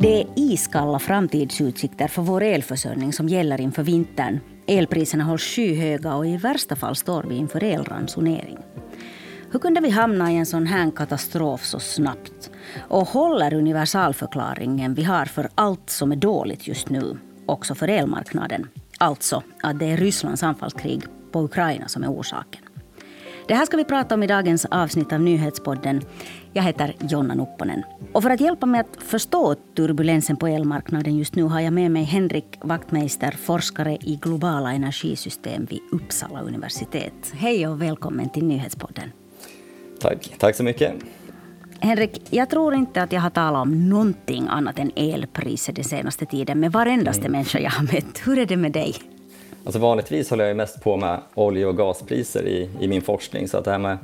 Det är iskalla framtidsutsikter för vår elförsörjning som gäller inför vintern. Elpriserna hålls skyhöga och i värsta fall står vi inför elransonering. Hur kunde vi hamna i en sån här katastrof så snabbt? Och håller universalförklaringen vi har för allt som är dåligt just nu, också för elmarknaden? Alltså att det är Rysslands anfallskrig på Ukraina som är orsaken. Det här ska vi prata om i dagens avsnitt av Nyhetspodden. Jag heter Jonna Nupponen. Och för att hjälpa mig att förstå turbulensen på elmarknaden just nu har jag med mig Henrik Wachtmeister, forskare i globala energisystem vid Uppsala universitet. Hej och välkommen till Nyhetspodden. Tack, tack så mycket. Henrik, jag tror inte att jag har talat om någonting annat än elpriser den senaste tiden med varendaste mm. människa jag har mött. Hur är det med dig? Alltså vanligtvis håller jag mest på med olje och gaspriser i, i min forskning så att det här med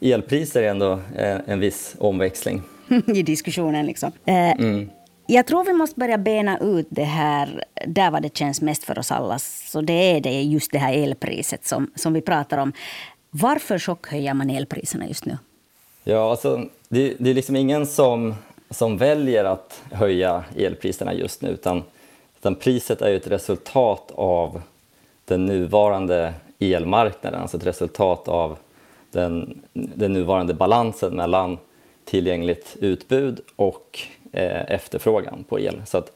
elpriser är ändå en, en viss omväxling. I diskussionen liksom. Eh, mm. Jag tror vi måste börja bena ut det här där var det känns mest för oss alla. Så det är det just det här elpriset som, som vi pratar om. Varför chockhöjer man elpriserna just nu? Ja, alltså, det, det är liksom ingen som, som väljer att höja elpriserna just nu utan, utan priset är ju ett resultat av den nuvarande elmarknaden, alltså ett resultat av den, den nuvarande balansen mellan tillgängligt utbud och eh, efterfrågan på el. Så att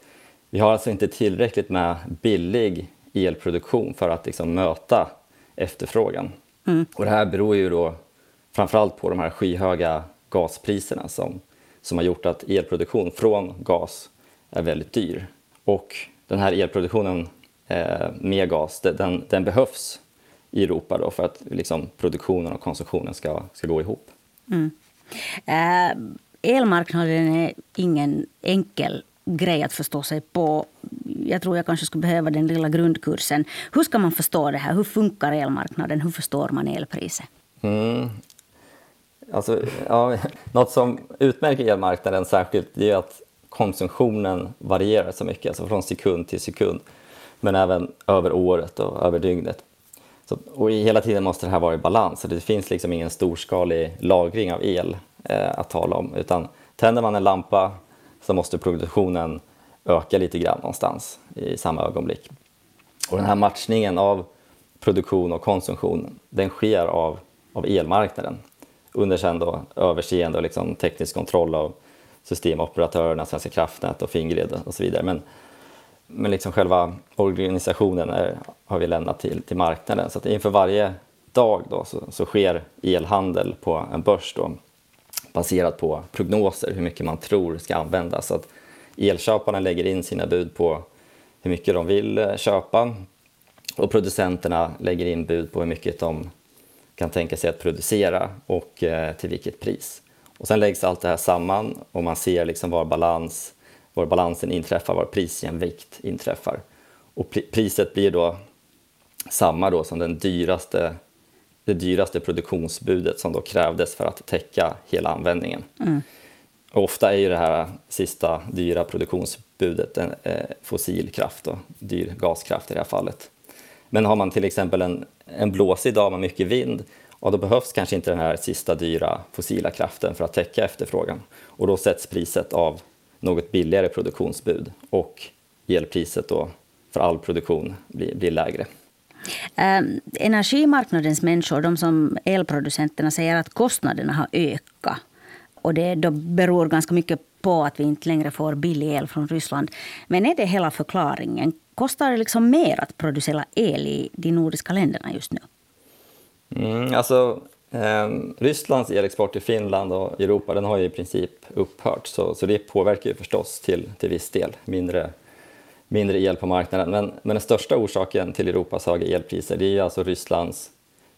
vi har alltså inte tillräckligt med billig elproduktion för att liksom möta efterfrågan. Mm. Och det här beror ju då framförallt på de här skyhöga gaspriserna som, som har gjort att elproduktion från gas är väldigt dyr. Och den här elproduktionen med gas, den, den behövs i Europa då för att liksom, produktionen och konsumtionen ska, ska gå ihop. Mm. Eh, elmarknaden är ingen enkel grej att förstå sig på. Jag tror jag kanske skulle behöva den lilla grundkursen. Hur ska man förstå det här? Hur funkar elmarknaden? Hur förstår man elpriset? Mm. Alltså, ja, något som utmärker elmarknaden särskilt är att konsumtionen varierar så mycket, alltså från sekund till sekund men även över året och över dygnet. Så, och hela tiden måste det här vara i balans, så det finns liksom ingen storskalig lagring av el eh, att tala om, utan tänder man en lampa så måste produktionen öka lite grann någonstans i samma ögonblick. Och den här matchningen av produktion och konsumtion, den sker av, av elmarknaden under sen då överseende och liksom teknisk kontroll av systemoperatörerna, Svenska kraftnät och Fingrid och så vidare. Men men liksom själva organisationen är, har vi lämnat till, till marknaden. Så att inför varje dag då, så, så sker elhandel på en börs då, baserat på prognoser, hur mycket man tror ska användas. Så att elköparna lägger in sina bud på hur mycket de vill eh, köpa och producenterna lägger in bud på hur mycket de kan tänka sig att producera och eh, till vilket pris. Och sen läggs allt det här samman och man ser liksom var balans var balansen inträffar, var prisjämvikt inträffar. Och priset blir då samma då som den dyraste, det dyraste produktionsbudet som då krävdes för att täcka hela användningen. Mm. Och ofta är ju det här sista dyra produktionsbudet en, eh, fossilkraft, och dyr gaskraft i det här fallet. Men har man till exempel en, en blåsig dag med mycket vind, och då behövs kanske inte den här sista dyra fossila kraften för att täcka efterfrågan. Och då sätts priset av något billigare produktionsbud och elpriset då för all produktion blir, blir lägre. Eh, energimarknadens människor, de som elproducenterna, säger att kostnaderna har ökat. Och det då beror ganska mycket på att vi inte längre får billig el från Ryssland. Men är det hela förklaringen? Kostar det liksom mer att producera el i de nordiska länderna just nu? Mm, alltså, Rysslands elexport till Finland och Europa den har ju i princip upphört så, så det påverkar ju förstås till, till viss del mindre, mindre el på marknaden. Men, men den största orsaken till Europas höga elpriser det är ju alltså Rysslands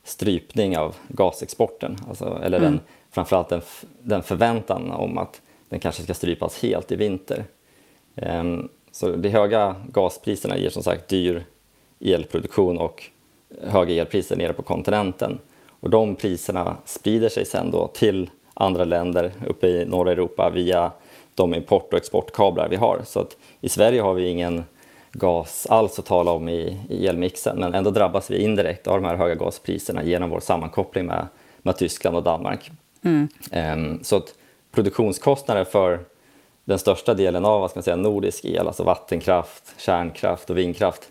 strypning av gasexporten. Alltså, eller mm. den, framförallt den, den förväntan om att den kanske ska strypas helt i vinter. Um, så de höga gaspriserna ger som sagt dyr elproduktion och höga elpriser nere på kontinenten. Och de priserna sprider sig sen då till andra länder uppe i norra Europa via de import och exportkablar vi har. Så att i Sverige har vi ingen gas alls att tala om i, i elmixen men ändå drabbas vi indirekt av de här höga gaspriserna genom vår sammankoppling med, med Tyskland och Danmark. Mm. Um, så att produktionskostnader för, den största delen av vad ska man säga, nordisk el, alltså vattenkraft, kärnkraft och vindkraft,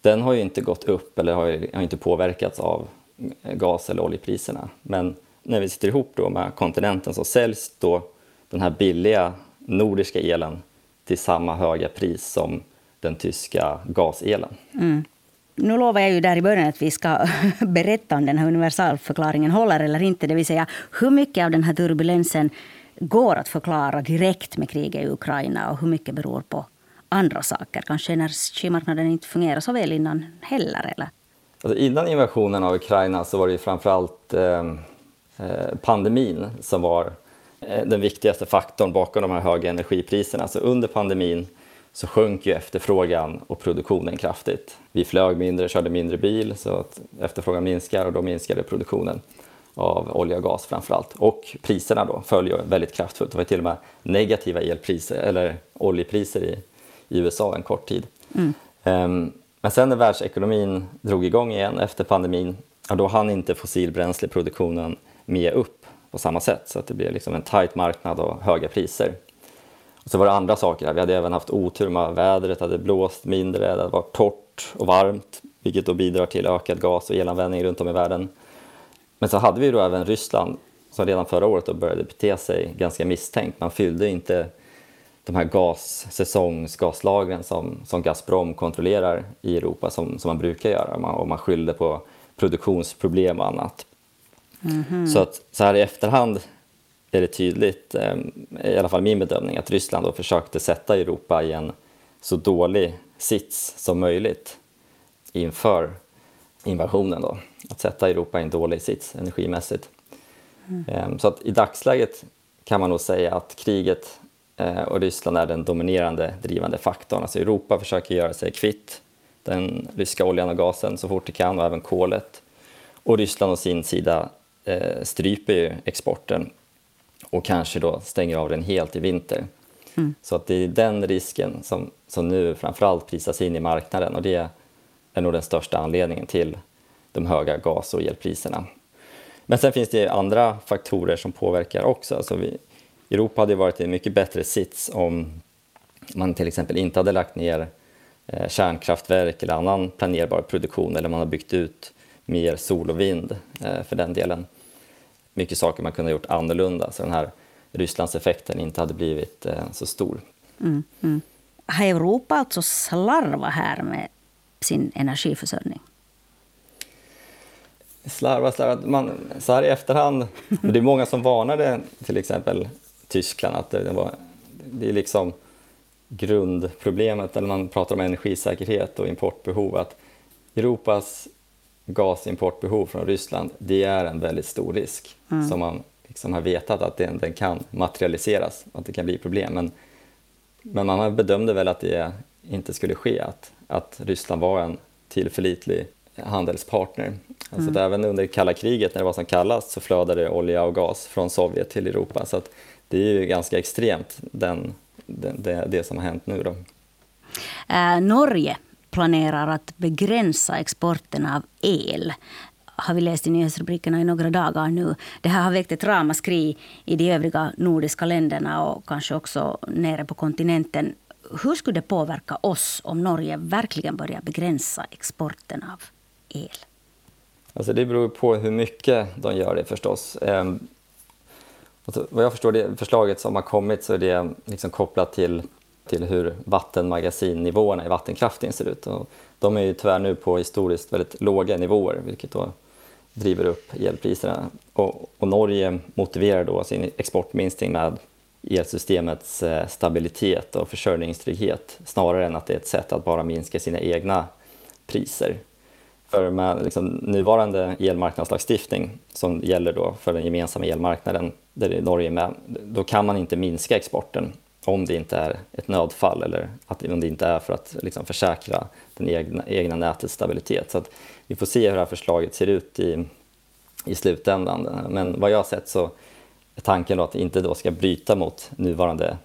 den har ju inte gått upp eller har, har inte påverkats av gas eller oljepriserna. Men när vi sitter ihop då med kontinenten så säljs då den här billiga nordiska elen till samma höga pris som den tyska gaselen. Mm. Nu lovade jag ju där i början att vi ska berätta om den här universalförklaringen håller eller inte. Det vill säga hur mycket av den här turbulensen går att förklara direkt med kriget i Ukraina och hur mycket beror på andra saker. Kanske energimarknaden inte fungerar så väl innan heller? Eller? Alltså innan invasionen av Ukraina så var det framförallt eh, eh, pandemin som var eh, den viktigaste faktorn bakom de här höga energipriserna. Så under pandemin så sjönk ju efterfrågan och produktionen kraftigt. Vi flög mindre, körde mindre bil så att efterfrågan minskar och då minskade produktionen av olja och gas framför allt. Och priserna då föll ju väldigt kraftfullt. Det var till och med negativa elpriser eller oljepriser i, i USA en kort tid. Mm. Um, men sen när världsekonomin drog igång igen efter pandemin, ja, då hann inte fossilbränsleproduktionen med upp på samma sätt så att det blev liksom en tajt marknad och höga priser. Och så var det andra saker här. Vi hade även haft otur med vädret, det hade blåst mindre, det hade varit torrt och varmt vilket då bidrar till ökad gas och elanvändning runt om i världen. Men så hade vi då även Ryssland som redan förra året då började bete sig ganska misstänkt. Man fyllde inte de här gassäsongsgaslagren som, som Gazprom kontrollerar i Europa som, som man brukar göra man, och man skyllde på produktionsproblem och annat. Mm -hmm. Så, att, så här i efterhand är det tydligt, eh, i alla fall min bedömning, att Ryssland då försökte sätta Europa i en så dålig sits som möjligt inför invasionen. Då. Att sätta Europa i en dålig sits energimässigt. Mm. Så att i dagsläget kan man nog säga att kriget och Ryssland är den dominerande drivande faktorn. Alltså Europa försöker göra sig kvitt den ryska oljan och gasen så fort det kan och även kolet. Och Ryssland å sin sida eh, stryper ju exporten och kanske då stänger av den helt i vinter. Mm. Så att det är den risken som, som nu framförallt prisas in i marknaden och det är nog den största anledningen till de höga gas och elpriserna. Men sen finns det andra faktorer som påverkar också. Alltså vi, Europa hade varit i en mycket bättre sits om man till exempel inte hade lagt ner eh, kärnkraftverk eller annan planerbar produktion eller man har byggt ut mer sol och vind eh, för den delen. Mycket saker man kunde ha gjort annorlunda så den här Rysslandseffekten inte hade blivit eh, så stor. Mm, mm. Har Europa alltså slarvat här med sin energiförsörjning? Slarva, slarva. Man, så här i efterhand, det är många som varnade till exempel Tyskland att det, var, det är liksom grundproblemet när man pratar om energisäkerhet och importbehov att Europas gasimportbehov från Ryssland, det är en väldigt stor risk mm. som man liksom har vetat att den, den, kan materialiseras, att det kan bli problem. Men, men man bedömde väl att det inte skulle ske, att, att Ryssland var en tillförlitlig handelspartner. Alltså mm. även under kalla kriget när det var som kallast så flödade olja och gas från Sovjet till Europa. Så det är ju ganska extremt den, det, det som har hänt nu. Då. Äh, Norge planerar att begränsa exporten av el har vi läst i nyhetsrubrikerna i några dagar nu. Det här har väckt ett ramaskri i de övriga nordiska länderna och kanske också nere på kontinenten. Hur skulle det påverka oss om Norge verkligen börjar begränsa exporten av el? Alltså det beror på hur mycket de gör det förstås. Alltså vad jag förstår det förslaget som har kommit så är det liksom kopplat till, till hur vattenmagasinnivåerna i vattenkraften ser ut. Och de är ju tyvärr nu på historiskt väldigt låga nivåer vilket då driver upp elpriserna. Och, och Norge motiverar då sin exportminskning med elsystemets eh, stabilitet och försörjningstrygghet snarare än att det är ett sätt att bara minska sina egna priser. För med liksom nuvarande elmarknadslagstiftning som gäller då för den gemensamma elmarknaden, där är Norge med, då kan man inte minska exporten om det inte är ett nödfall eller att, om det inte är för att liksom försäkra den egna, egna nätets stabilitet. Så vi får se hur det här förslaget ser ut i, i slutändan. Men vad jag har sett så är tanken att det inte då ska bryta mot nuvarande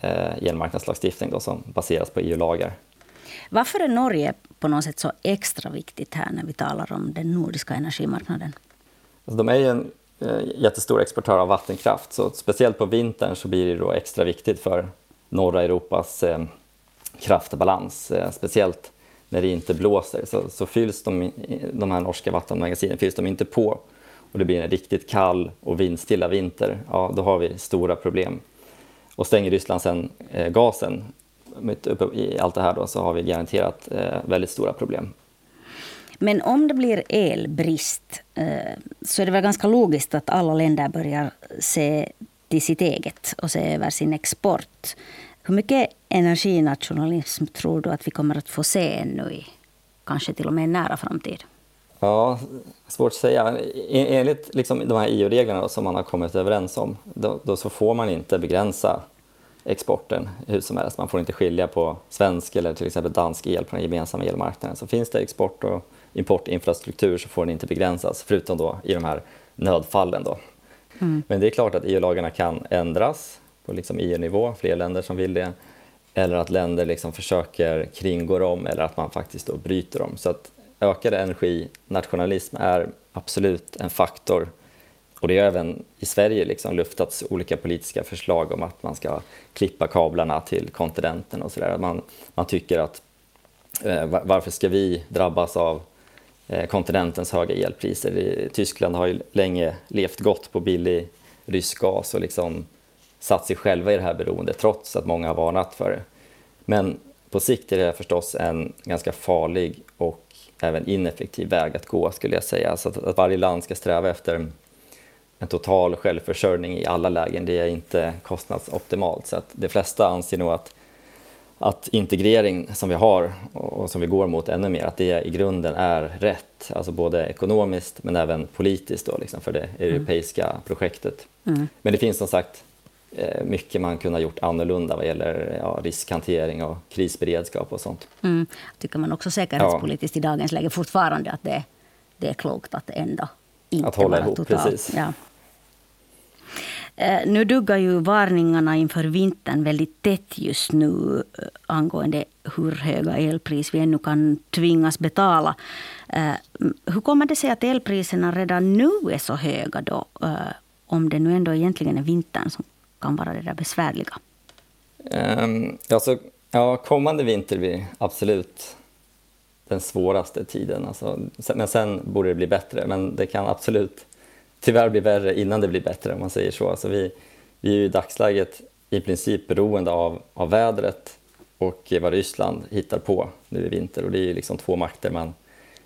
eh, elmarknadslagstiftning då, som baseras på EU-lagar. Varför är Norge på något sätt så extra viktigt här när vi talar om den nordiska energimarknaden? Alltså, de är ju en Eh, jättestor exportör av vattenkraft så speciellt på vintern så blir det då extra viktigt för norra Europas eh, kraftbalans. Eh, speciellt när det inte blåser så, så fylls de, de här norska vattenmagasinen fylls de inte på och det blir en riktigt kall och vindstilla vinter, ja då har vi stora problem. Och stänger Ryssland sen eh, gasen mitt uppe i allt det här då, så har vi garanterat eh, väldigt stora problem. Men om det blir elbrist eh, så är det väl ganska logiskt att alla länder börjar se till sitt eget och se över sin export. Hur mycket energinationalism tror du att vi kommer att få se ännu i kanske till och med en nära framtid? Ja, svårt att säga. Enligt liksom de här EU-reglerna som man har kommit överens om, då, då, så får man inte begränsa exporten hur som helst. Man får inte skilja på svensk eller till exempel dansk el på den gemensamma elmarknaden. Så finns det export och importinfrastruktur så får den inte begränsas, förutom då i de här nödfallen. Då. Mm. Men det är klart att EU-lagarna kan ändras på liksom EU-nivå, fler länder som vill det. Eller att länder liksom försöker kringgå dem eller att man faktiskt då bryter dem. Så att ökad energinationalism är absolut en faktor. Och det har även i Sverige liksom luftats olika politiska förslag om att man ska klippa kablarna till kontinenten och sådär. Man, man tycker att eh, varför ska vi drabbas av Eh, kontinentens höga elpriser? Tyskland har ju länge levt gott på billig rysk gas och liksom satt sig själva i det här beroendet trots att många har varnat för det. Men på sikt är det förstås en ganska farlig och även ineffektiv väg att gå skulle jag säga. Så att, att varje land ska sträva efter en total självförsörjning i alla lägen, det är inte kostnadsoptimalt. Så att de flesta anser nog att, att integrering som vi har och som vi går mot ännu mer, att det i grunden är rätt. Alltså både ekonomiskt men även politiskt då, liksom för det europeiska mm. projektet. Mm. Men det finns som sagt Eh, mycket man kunde ha gjort annorlunda vad gäller ja, riskhantering och krisberedskap och sånt. Mm. Tycker man också säkerhetspolitiskt ja. i dagens läge fortfarande att det, det är klokt att ändå inte att hålla ihop, totalt. Precis. Ja. Eh, nu duggar ju varningarna inför vintern väldigt tätt just nu eh, angående hur höga elpris vi ännu kan tvingas betala. Eh, hur kommer det sig att elpriserna redan nu är så höga då? Om det nu ändå egentligen är vintern som kan vara det där besvärliga? Um, alltså, ja, kommande vinter blir absolut den svåraste tiden. Alltså, men sen borde det bli bättre. Men det kan absolut tyvärr bli värre innan det blir bättre om man säger så. Alltså, vi, vi är ju i dagsläget i princip beroende av, av vädret och vad Ryssland hittar på nu i vinter. Och det är ju liksom två makter man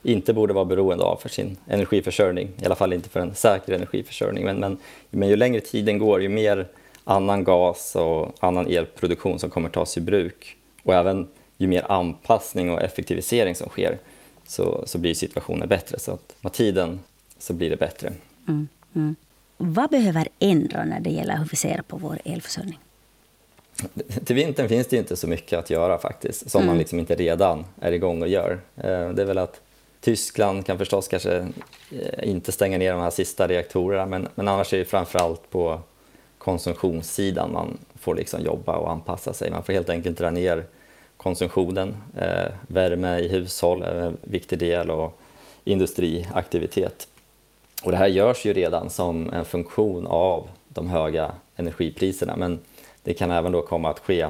inte borde vara beroende av för sin energiförsörjning. I alla fall inte för en säker energiförsörjning. Men, men, men ju längre tiden går, ju mer annan gas och annan elproduktion som kommer tas i bruk och även ju mer anpassning och effektivisering som sker så, så blir situationen bättre. Så att med tiden så blir det bättre. Mm, mm. Vad behöver ändra när det gäller hur vi ser på vår elförsörjning? Till vintern finns det inte så mycket att göra faktiskt, som mm. man liksom inte redan är igång och gör. Eh, det är väl att Tyskland kan förstås kanske eh, inte stänga ner de här sista reaktorerna, men, men annars är det framför allt på konsumtionssidan man får liksom jobba och anpassa sig. Man får helt enkelt dra ner konsumtionen. Eh, värme i hushåll är en viktig del och industriaktivitet. Och det här görs ju redan som en funktion av de höga energipriserna men det kan även då komma att ske,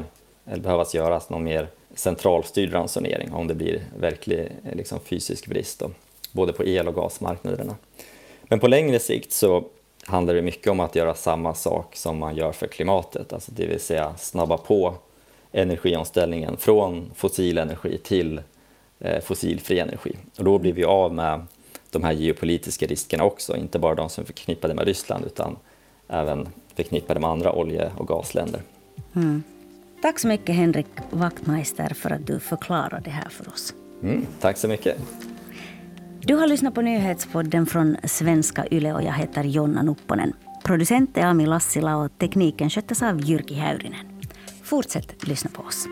eller behövas göras någon mer centralstyrd ransonering om det blir verklig liksom, fysisk brist, då, både på el och gasmarknaderna. Men på längre sikt så handlar det mycket om att göra samma sak som man gör för klimatet, alltså det vill säga snabba på energiomställningen från fossil energi till eh, fossilfri energi. Och då blir vi av med de här geopolitiska riskerna också, inte bara de som är förknippade med Ryssland utan även förknippade med andra olje och gasländer. Mm. Tack så mycket Henrik Wachtmeister för att du förklarade det här för oss. Mm, tack så mycket. Du har lyssnat på nyhetspodden från svenska Yle och jag heter Jonna Nupponen. Producent är Ami Lassila och tekniken sköttes av Jyrki Häyrinen. Fortsätt lyssna på oss.